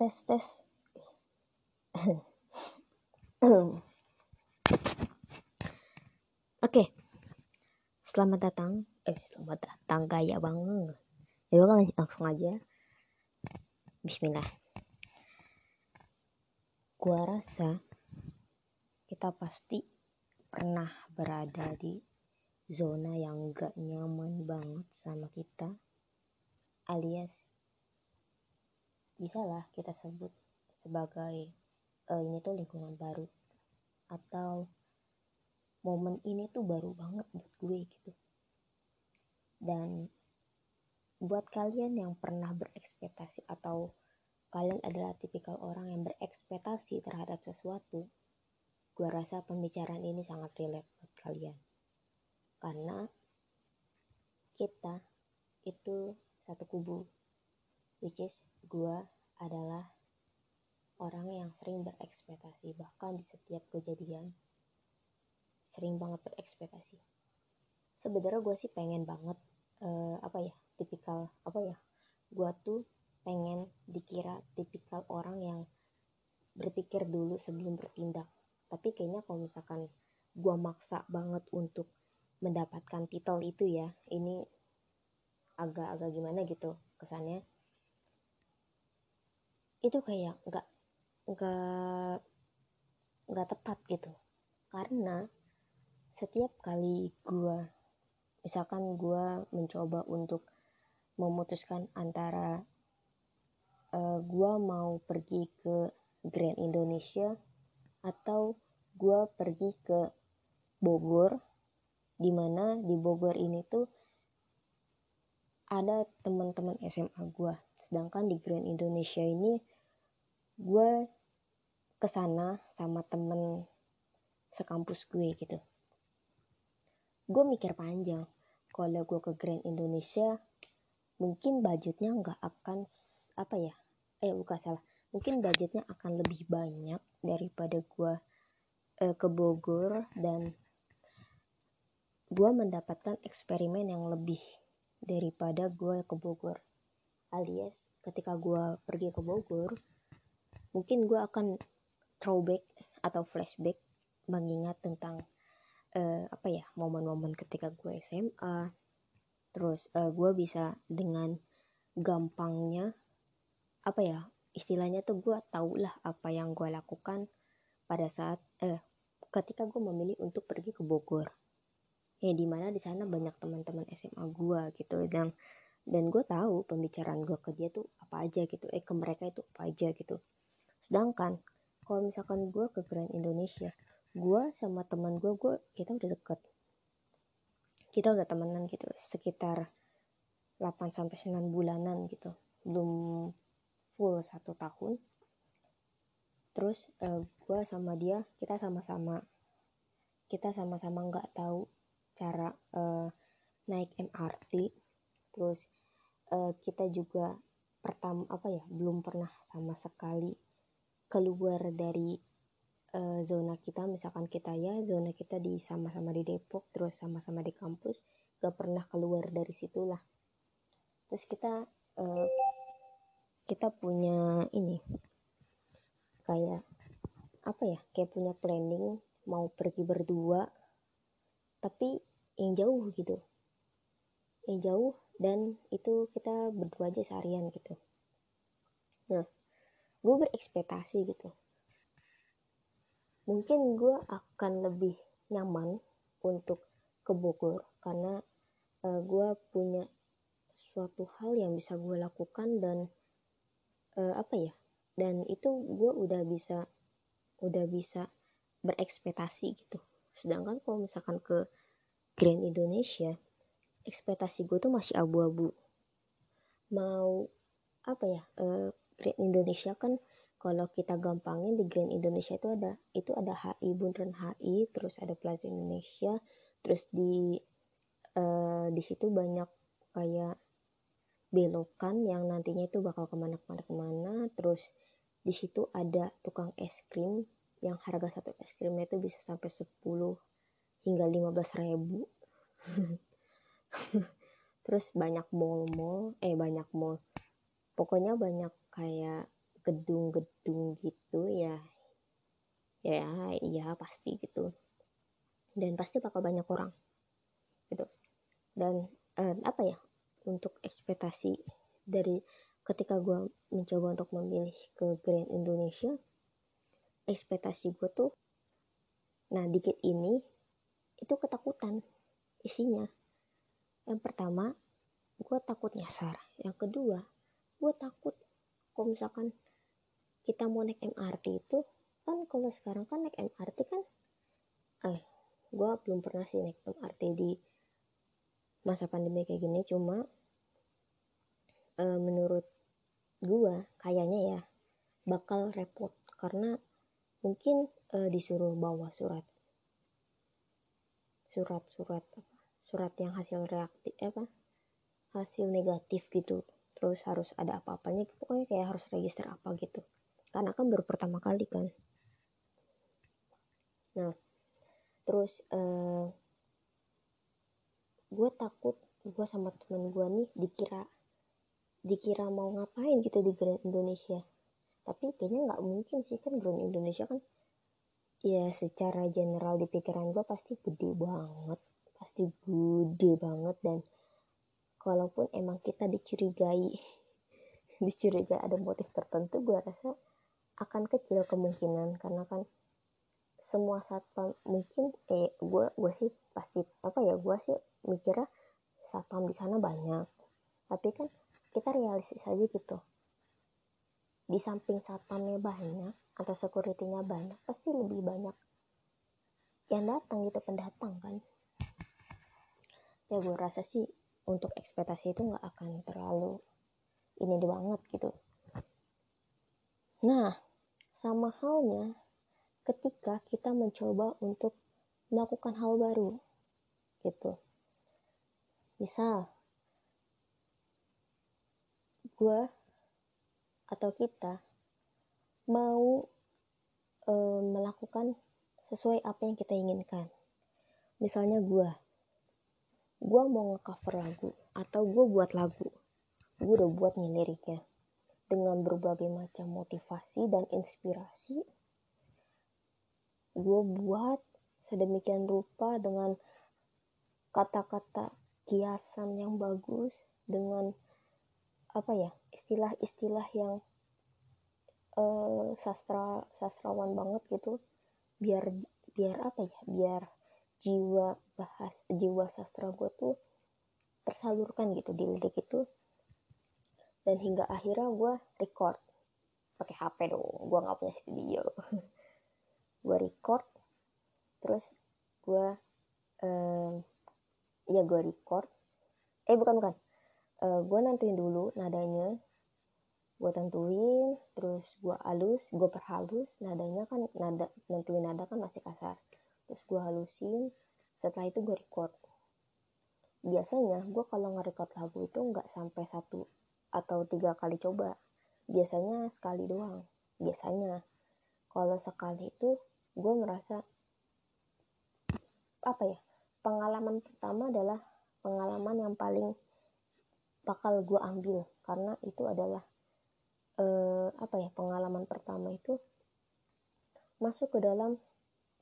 tes tes. Oke. Selamat datang. Eh selamat datang gaya banget. Ya kan langsung aja. Bismillah. Gua rasa kita pasti pernah berada di zona yang gak nyaman banget sama kita alias bisa lah kita sebut sebagai uh, ini tuh lingkungan baru. Atau momen ini tuh baru banget buat gue gitu. Dan buat kalian yang pernah berekspektasi atau kalian adalah tipikal orang yang berekspektasi terhadap sesuatu gue rasa pembicaraan ini sangat relate buat kalian. Karena kita itu satu kubu which is gue adalah orang yang sering berekspektasi bahkan di setiap kejadian sering banget berekspektasi. Sebenarnya gue sih pengen banget uh, apa ya tipikal apa ya gue tuh pengen dikira tipikal orang yang berpikir dulu sebelum bertindak. Tapi kayaknya kalau misalkan gue maksa banget untuk mendapatkan titel itu ya ini agak-agak gimana gitu kesannya itu kayak nggak nggak nggak tepat gitu. Karena setiap kali gue misalkan gue mencoba untuk memutuskan antara uh, eh, gue mau pergi ke Grand Indonesia atau gue pergi ke Bogor di mana di Bogor ini tuh ada teman-teman SMA gue sedangkan di Grand Indonesia ini gue ke sana sama temen sekampus gue gitu. Gue mikir panjang kalau gue ke Grand Indonesia mungkin budgetnya nggak akan apa ya? Eh bukan salah. Mungkin budgetnya akan lebih banyak daripada gue eh, ke Bogor dan gue mendapatkan eksperimen yang lebih daripada gue ke Bogor. Alias ketika gue pergi ke Bogor mungkin gue akan throwback atau flashback mengingat tentang uh, apa ya momen-momen ketika gue SMA terus uh, gue bisa dengan gampangnya apa ya istilahnya tuh gue tau lah apa yang gue lakukan pada saat eh ketika gue memilih untuk pergi ke Bogor. Ya di mana di sana banyak teman-teman SMA gue gitu. Dan dan gue tahu pembicaraan gue ke dia tuh apa aja gitu eh ke mereka itu apa aja gitu sedangkan kalau misalkan gue ke Grand Indonesia gue sama teman gue gue kita udah deket. Kita udah temenan gitu sekitar 8 sampai 9 bulanan gitu. Belum full satu tahun. Terus uh, eh, gue sama dia kita sama-sama kita sama-sama nggak tahu cara uh, naik MRT terus uh, kita juga pertama apa ya belum pernah sama sekali keluar dari uh, zona kita misalkan kita ya zona kita di sama-sama di Depok terus sama-sama di kampus gak pernah keluar dari situlah. Terus kita uh, kita punya ini kayak apa ya kayak punya planning mau pergi berdua tapi yang jauh gitu. Yang jauh dan itu kita berdua aja seharian gitu. Nah gue berekspektasi gitu. Mungkin gue akan lebih nyaman untuk ke Bogor karena uh, eh, gue punya suatu hal yang bisa gue lakukan dan uh, apa ya dan itu gue udah bisa udah bisa berekspektasi gitu. Sedangkan kalau misalkan ke Grand Indonesia ekspektasi gue tuh masih abu-abu. Mau apa ya uh, Grand Indonesia kan kalau kita gampangin di Grand Indonesia itu ada itu ada HI Bundaran HI terus ada Plaza Indonesia terus di uh, di situ banyak kayak belokan yang nantinya itu bakal ke mana ke mana ke mana. Terus di situ ada tukang es krim yang harga satu es krimnya itu bisa sampai 10 hingga 15 ribu. Terus banyak mall-mall eh banyak mall. Pokoknya banyak kayak gedung-gedung gitu ya. Ya ya pasti gitu. Dan pasti bakal banyak orang gitu. Dan eh, apa ya untuk ekspektasi dari ketika gue mencoba untuk memilih ke Grand Indonesia ekspektasi gue tuh nah dikit ini itu ketakutan isinya. Yang pertama gue takut nyasar. Yang kedua gue takut kalau misalkan kita mau naik MRT itu kan kalau sekarang kan naik MRT kan eh gue belum pernah sih naik MRT di masa pandemi kayak gini. Cuma e, menurut gue kayaknya ya bakal repot. Karena mungkin e, disuruh bawa surat surat-surat apa surat yang hasil reaktif apa hasil negatif gitu terus harus ada apa-apanya pokoknya kayak harus register apa gitu. Karena kan baru pertama kali kan. Nah terus uh, eh, gue takut gue sama temen gue nih dikira dikira mau ngapain gitu di Grand Indonesia. Tapi kayaknya nggak mungkin sih kan Grand Indonesia kan ya secara general di pikiran gue pasti gede banget pasti gede banget dan kalaupun emang kita dicurigai dicurigai ada motif tertentu gue rasa akan kecil kemungkinan. Karena kan semua satpam mungkin eh gue gue sih pasti apa ya gue sih mikirnya satpam di sana banyak. Tapi kan kita realistis aja gitu. Di samping satpamnya banyak atau securitynya banyak pasti lebih banyak yang datang gitu pendatang kan. Ya gue rasa sih untuk ekspektasi itu nggak akan terlalu ini banget gitu. Nah sama halnya ketika kita mencoba untuk melakukan hal baru gitu. Misal gue atau kita mau e, melakukan sesuai apa yang kita inginkan. Misalnya gue gue mau ngecover lagu atau gue buat lagu. Gue udah buat nih liriknya. Dengan berbagai macam motivasi dan inspirasi gue buat sedemikian rupa dengan kata-kata kiasan yang bagus dengan apa ya istilah-istilah yang uh, sastra sastrawan banget gitu. Biar biar apa ya biar jiwa bahas jiwa sastra gue tuh tersalurkan gitu di lirik itu. Dan hingga akhirnya gue record. Pakai HP dong gue nggak punya studio. Gue record terus gue um, ya gue record. Eh bukan bukan. Uh, gue nantuin dulu nadanya. Gue tentuin terus gue halus gue perhalus nadanya kan nada nentuin nada kan masih kasar terus gue halusin setelah itu gue record. Biasanya gue kalau nge-record lagu itu nggak sampai satu atau tiga kali coba. Biasanya sekali doang. Biasanya. Kalau sekali itu gue merasa apa ya pengalaman pertama adalah pengalaman yang paling bakal gue ambil. Karena itu adalah eh, apa ya pengalaman pertama itu masuk ke dalam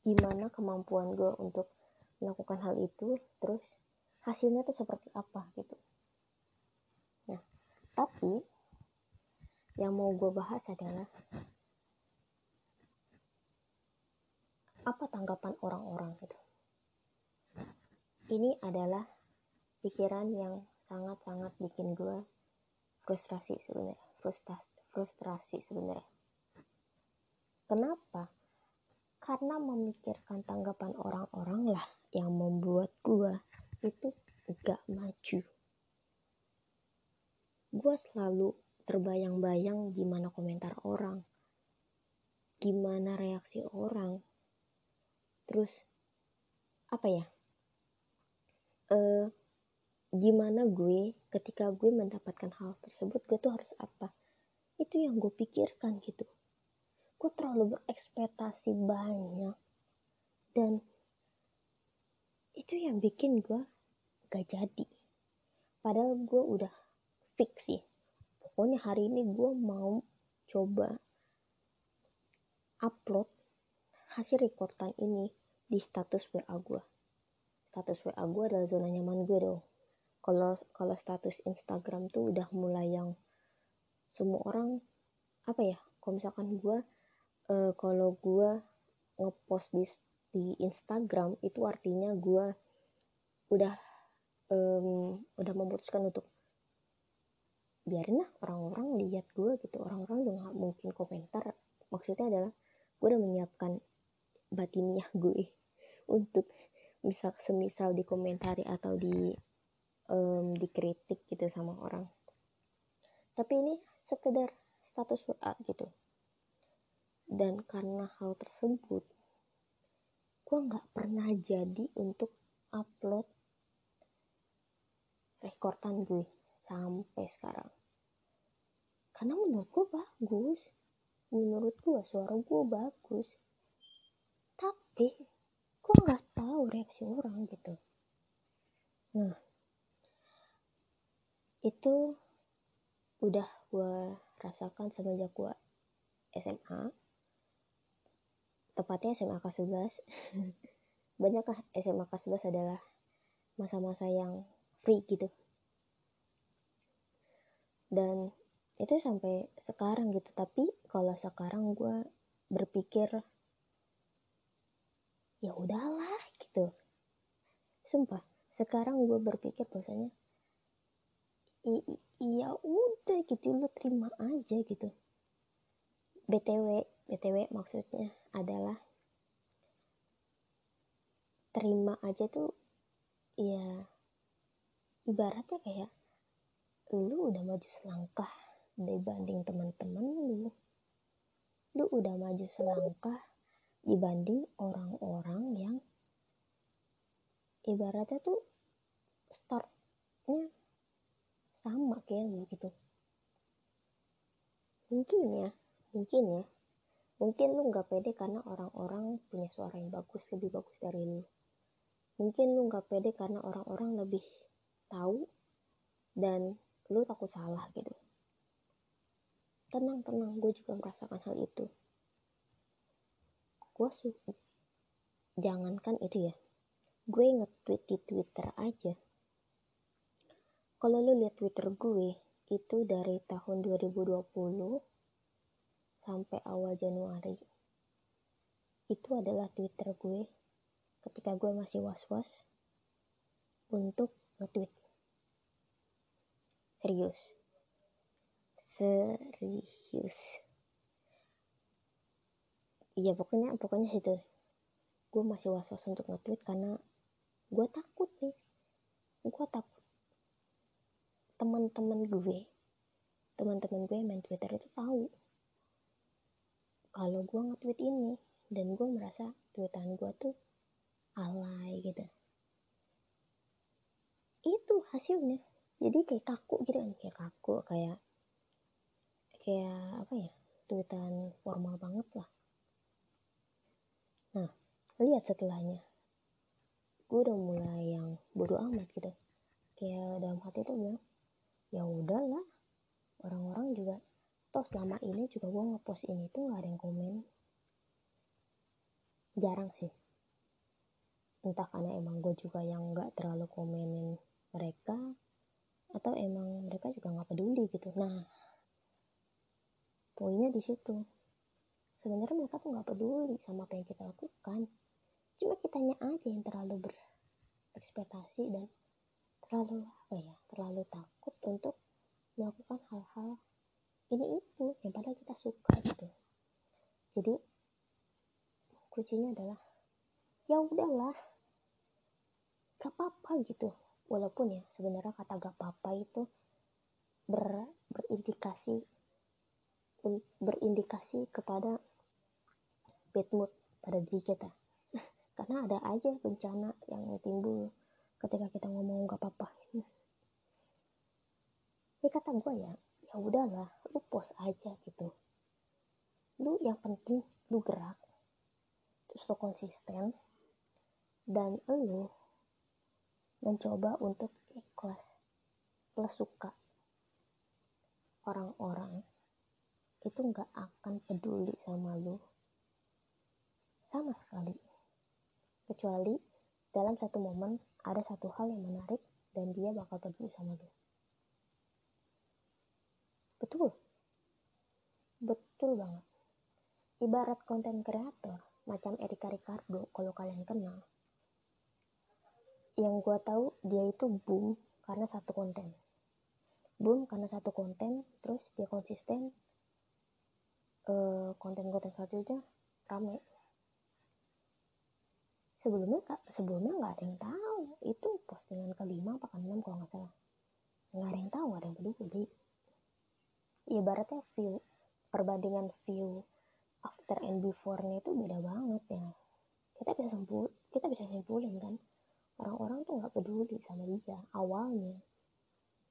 gimana kemampuan gue untuk melakukan hal itu terus hasilnya tuh seperti apa gitu. Nah tapi yang mau gue bahas adalah apa tanggapan orang-orang gitu. Ini adalah pikiran yang sangat-sangat bikin gue frustrasi sebenarnya frustrasi frustrasi sebenarnya. Kenapa karena memikirkan tanggapan orang-orang lah yang membuat gue itu gak maju. Gue selalu terbayang-bayang gimana komentar orang gimana reaksi orang. Terus apa ya? E, gimana gue ketika gue mendapatkan hal tersebut gue tuh harus apa? Itu yang gue pikirkan gitu gue terlalu berekspektasi banyak. Dan itu yang bikin gue gak jadi. Padahal gue udah fix sih. Pokoknya hari ini gue mau coba upload hasil rekordan ini di status WA gue status WA gue adalah zona nyaman gue dong. Kalau kalau status Instagram tuh udah mulai yang semua orang apa ya kalau misalkan gue uh, kalau gue ngepost di di Instagram itu artinya gue udah um, udah memutuskan untuk biarin lah orang-orang lihat gue gitu. Orang-orang udah gak mungkin komentar. Maksudnya adalah gue udah menyiapkan batiniah gue untuk misal semisal dikomentari atau di um, dikritik gitu sama orang. Tapi ini sekedar status WA gitu dan karena hal tersebut gue nggak pernah jadi untuk upload rekordan gue sampai sekarang. Karena menurut gue bagus. Menurut gue suara gue bagus. Tapi gue nggak tahu reaksi orang gitu. Nah itu udah gue rasakan semenjak gue SMA tepatnya SMA kelas 11 banyakkah SMA kelas 11 adalah masa-masa yang free gitu. Dan itu sampai sekarang gitu. Tapi kalau sekarang gue berpikir ya udahlah gitu. Sumpah sekarang gue berpikir bahwasanya iya udah gitu lu terima aja gitu. Btw btw maksudnya adalah terima aja tuh ya ibaratnya kayak lu udah maju selangkah dibanding teman-teman lu. Lu udah maju selangkah dibanding orang-orang yang ibaratnya tuh startnya sama kayak gitu. Mungkin ya mungkin ya mungkin lu nggak pede karena orang-orang punya suara yang bagus lebih bagus dari lu. Mungkin lu nggak pede karena orang-orang lebih tahu dan lu takut salah gitu. Tenang tenang gue juga merasakan hal itu. Gue suka jangankan itu ya. Gue nge-tweet di twitter aja. Kalau lu lihat twitter gue itu dari tahun 2020 sampai awal Januari. Itu adalah Twitter gue ketika gue masih was-was untuk nge-tweet. Serius. Serius. Iya pokoknya pokoknya itu gue masih was-was untuk nge-tweet karena gue takut nih. Gue takut. Teman-teman gue teman-teman gue main Twitter itu tahu kalau gue nge-tweet ini dan gue merasa tweetan gue tuh alay gitu. Itu hasilnya. Jadi kayak kaku gitu kan kayak kaku kayak kayak apa ya tweetan formal banget lah. Nah lihat setelahnya. Gue udah mulai yang bodo amat gitu. Kayak dalam hati tuh bilang ya udahlah orang-orang juga toh selama ini juga gue ngepost ini tuh gak ada yang komen. Jarang sih. Entah karena emang gue juga yang gak terlalu komenin mereka atau emang mereka juga gak peduli gitu. Nah poinnya di situ. Sebenarnya mereka tuh gak peduli sama apa yang kita lakukan. Cuma kitanya aja yang terlalu berekspektasi dan terlalu apa ya terlalu takut untuk melakukan hal-hal ini itu yang padahal kita suka gitu. Jadi kuncinya adalah ya udahlah gak apa-apa gitu. Walaupun ya sebenarnya kata gak apa-apa itu ber, berindikasi berindikasi kepada bad mood pada diri kita. Karena ada aja bencana yang timbul ketika kita ngomong gak apa-apa. Ini kata gue ya ya udahlah lu post aja gitu. Lu yang penting lu gerak terus lu konsisten dan lu mencoba untuk ikhlas. Plus suka orang-orang itu nggak akan peduli sama lu. Sama sekali. Kecuali dalam satu momen ada satu hal yang menarik dan dia bakal peduli sama lu betul. Betul banget. Ibarat konten kreator macam Erika Ricardo kalau kalian kenal. Yang gue tahu dia itu boom karena satu konten. Boom karena satu konten terus dia konsisten uh, konten-konten selanjutnya rame. Sebelumnya sebelumnya nggak ada yang tahu. Itu postingan kelima apa keenam kalau nggak salah. Nggak ada yang tahu nggak ada yang peduli ibaratnya view perbandingan view after and before-nya itu beda banget ya. Kita bisa simpul kita bisa simpulin kan orang-orang tuh nggak peduli sama dia awalnya.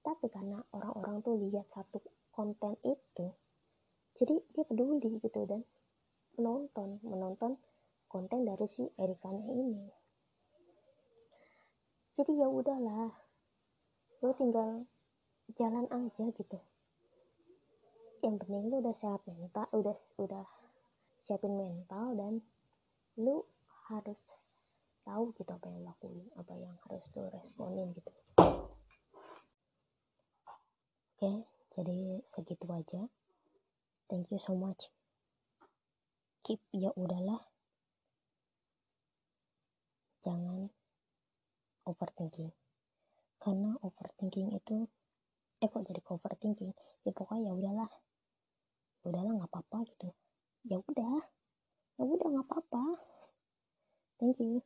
Tapi karena orang-orang tuh lihat satu konten itu jadi dia peduli gitu dan menonton menonton konten dari si Erikanya ini. Jadi ya udahlah lo tinggal jalan aja gitu yang penting lu udah siap mental udah udah siapin mental dan lu harus tahu gitu apa yang lakuin apa yang harus lu responin gitu. Oke jadi segitu aja. Thank you so much. Keep ya udahlah. Jangan overthinking. Karena overthinking itu eh kok jadi overthinking ya pokoknya ya udahlah udahlah nggak apa-apa gitu. Ya udah. Ya udah nggak apa-apa. Thank you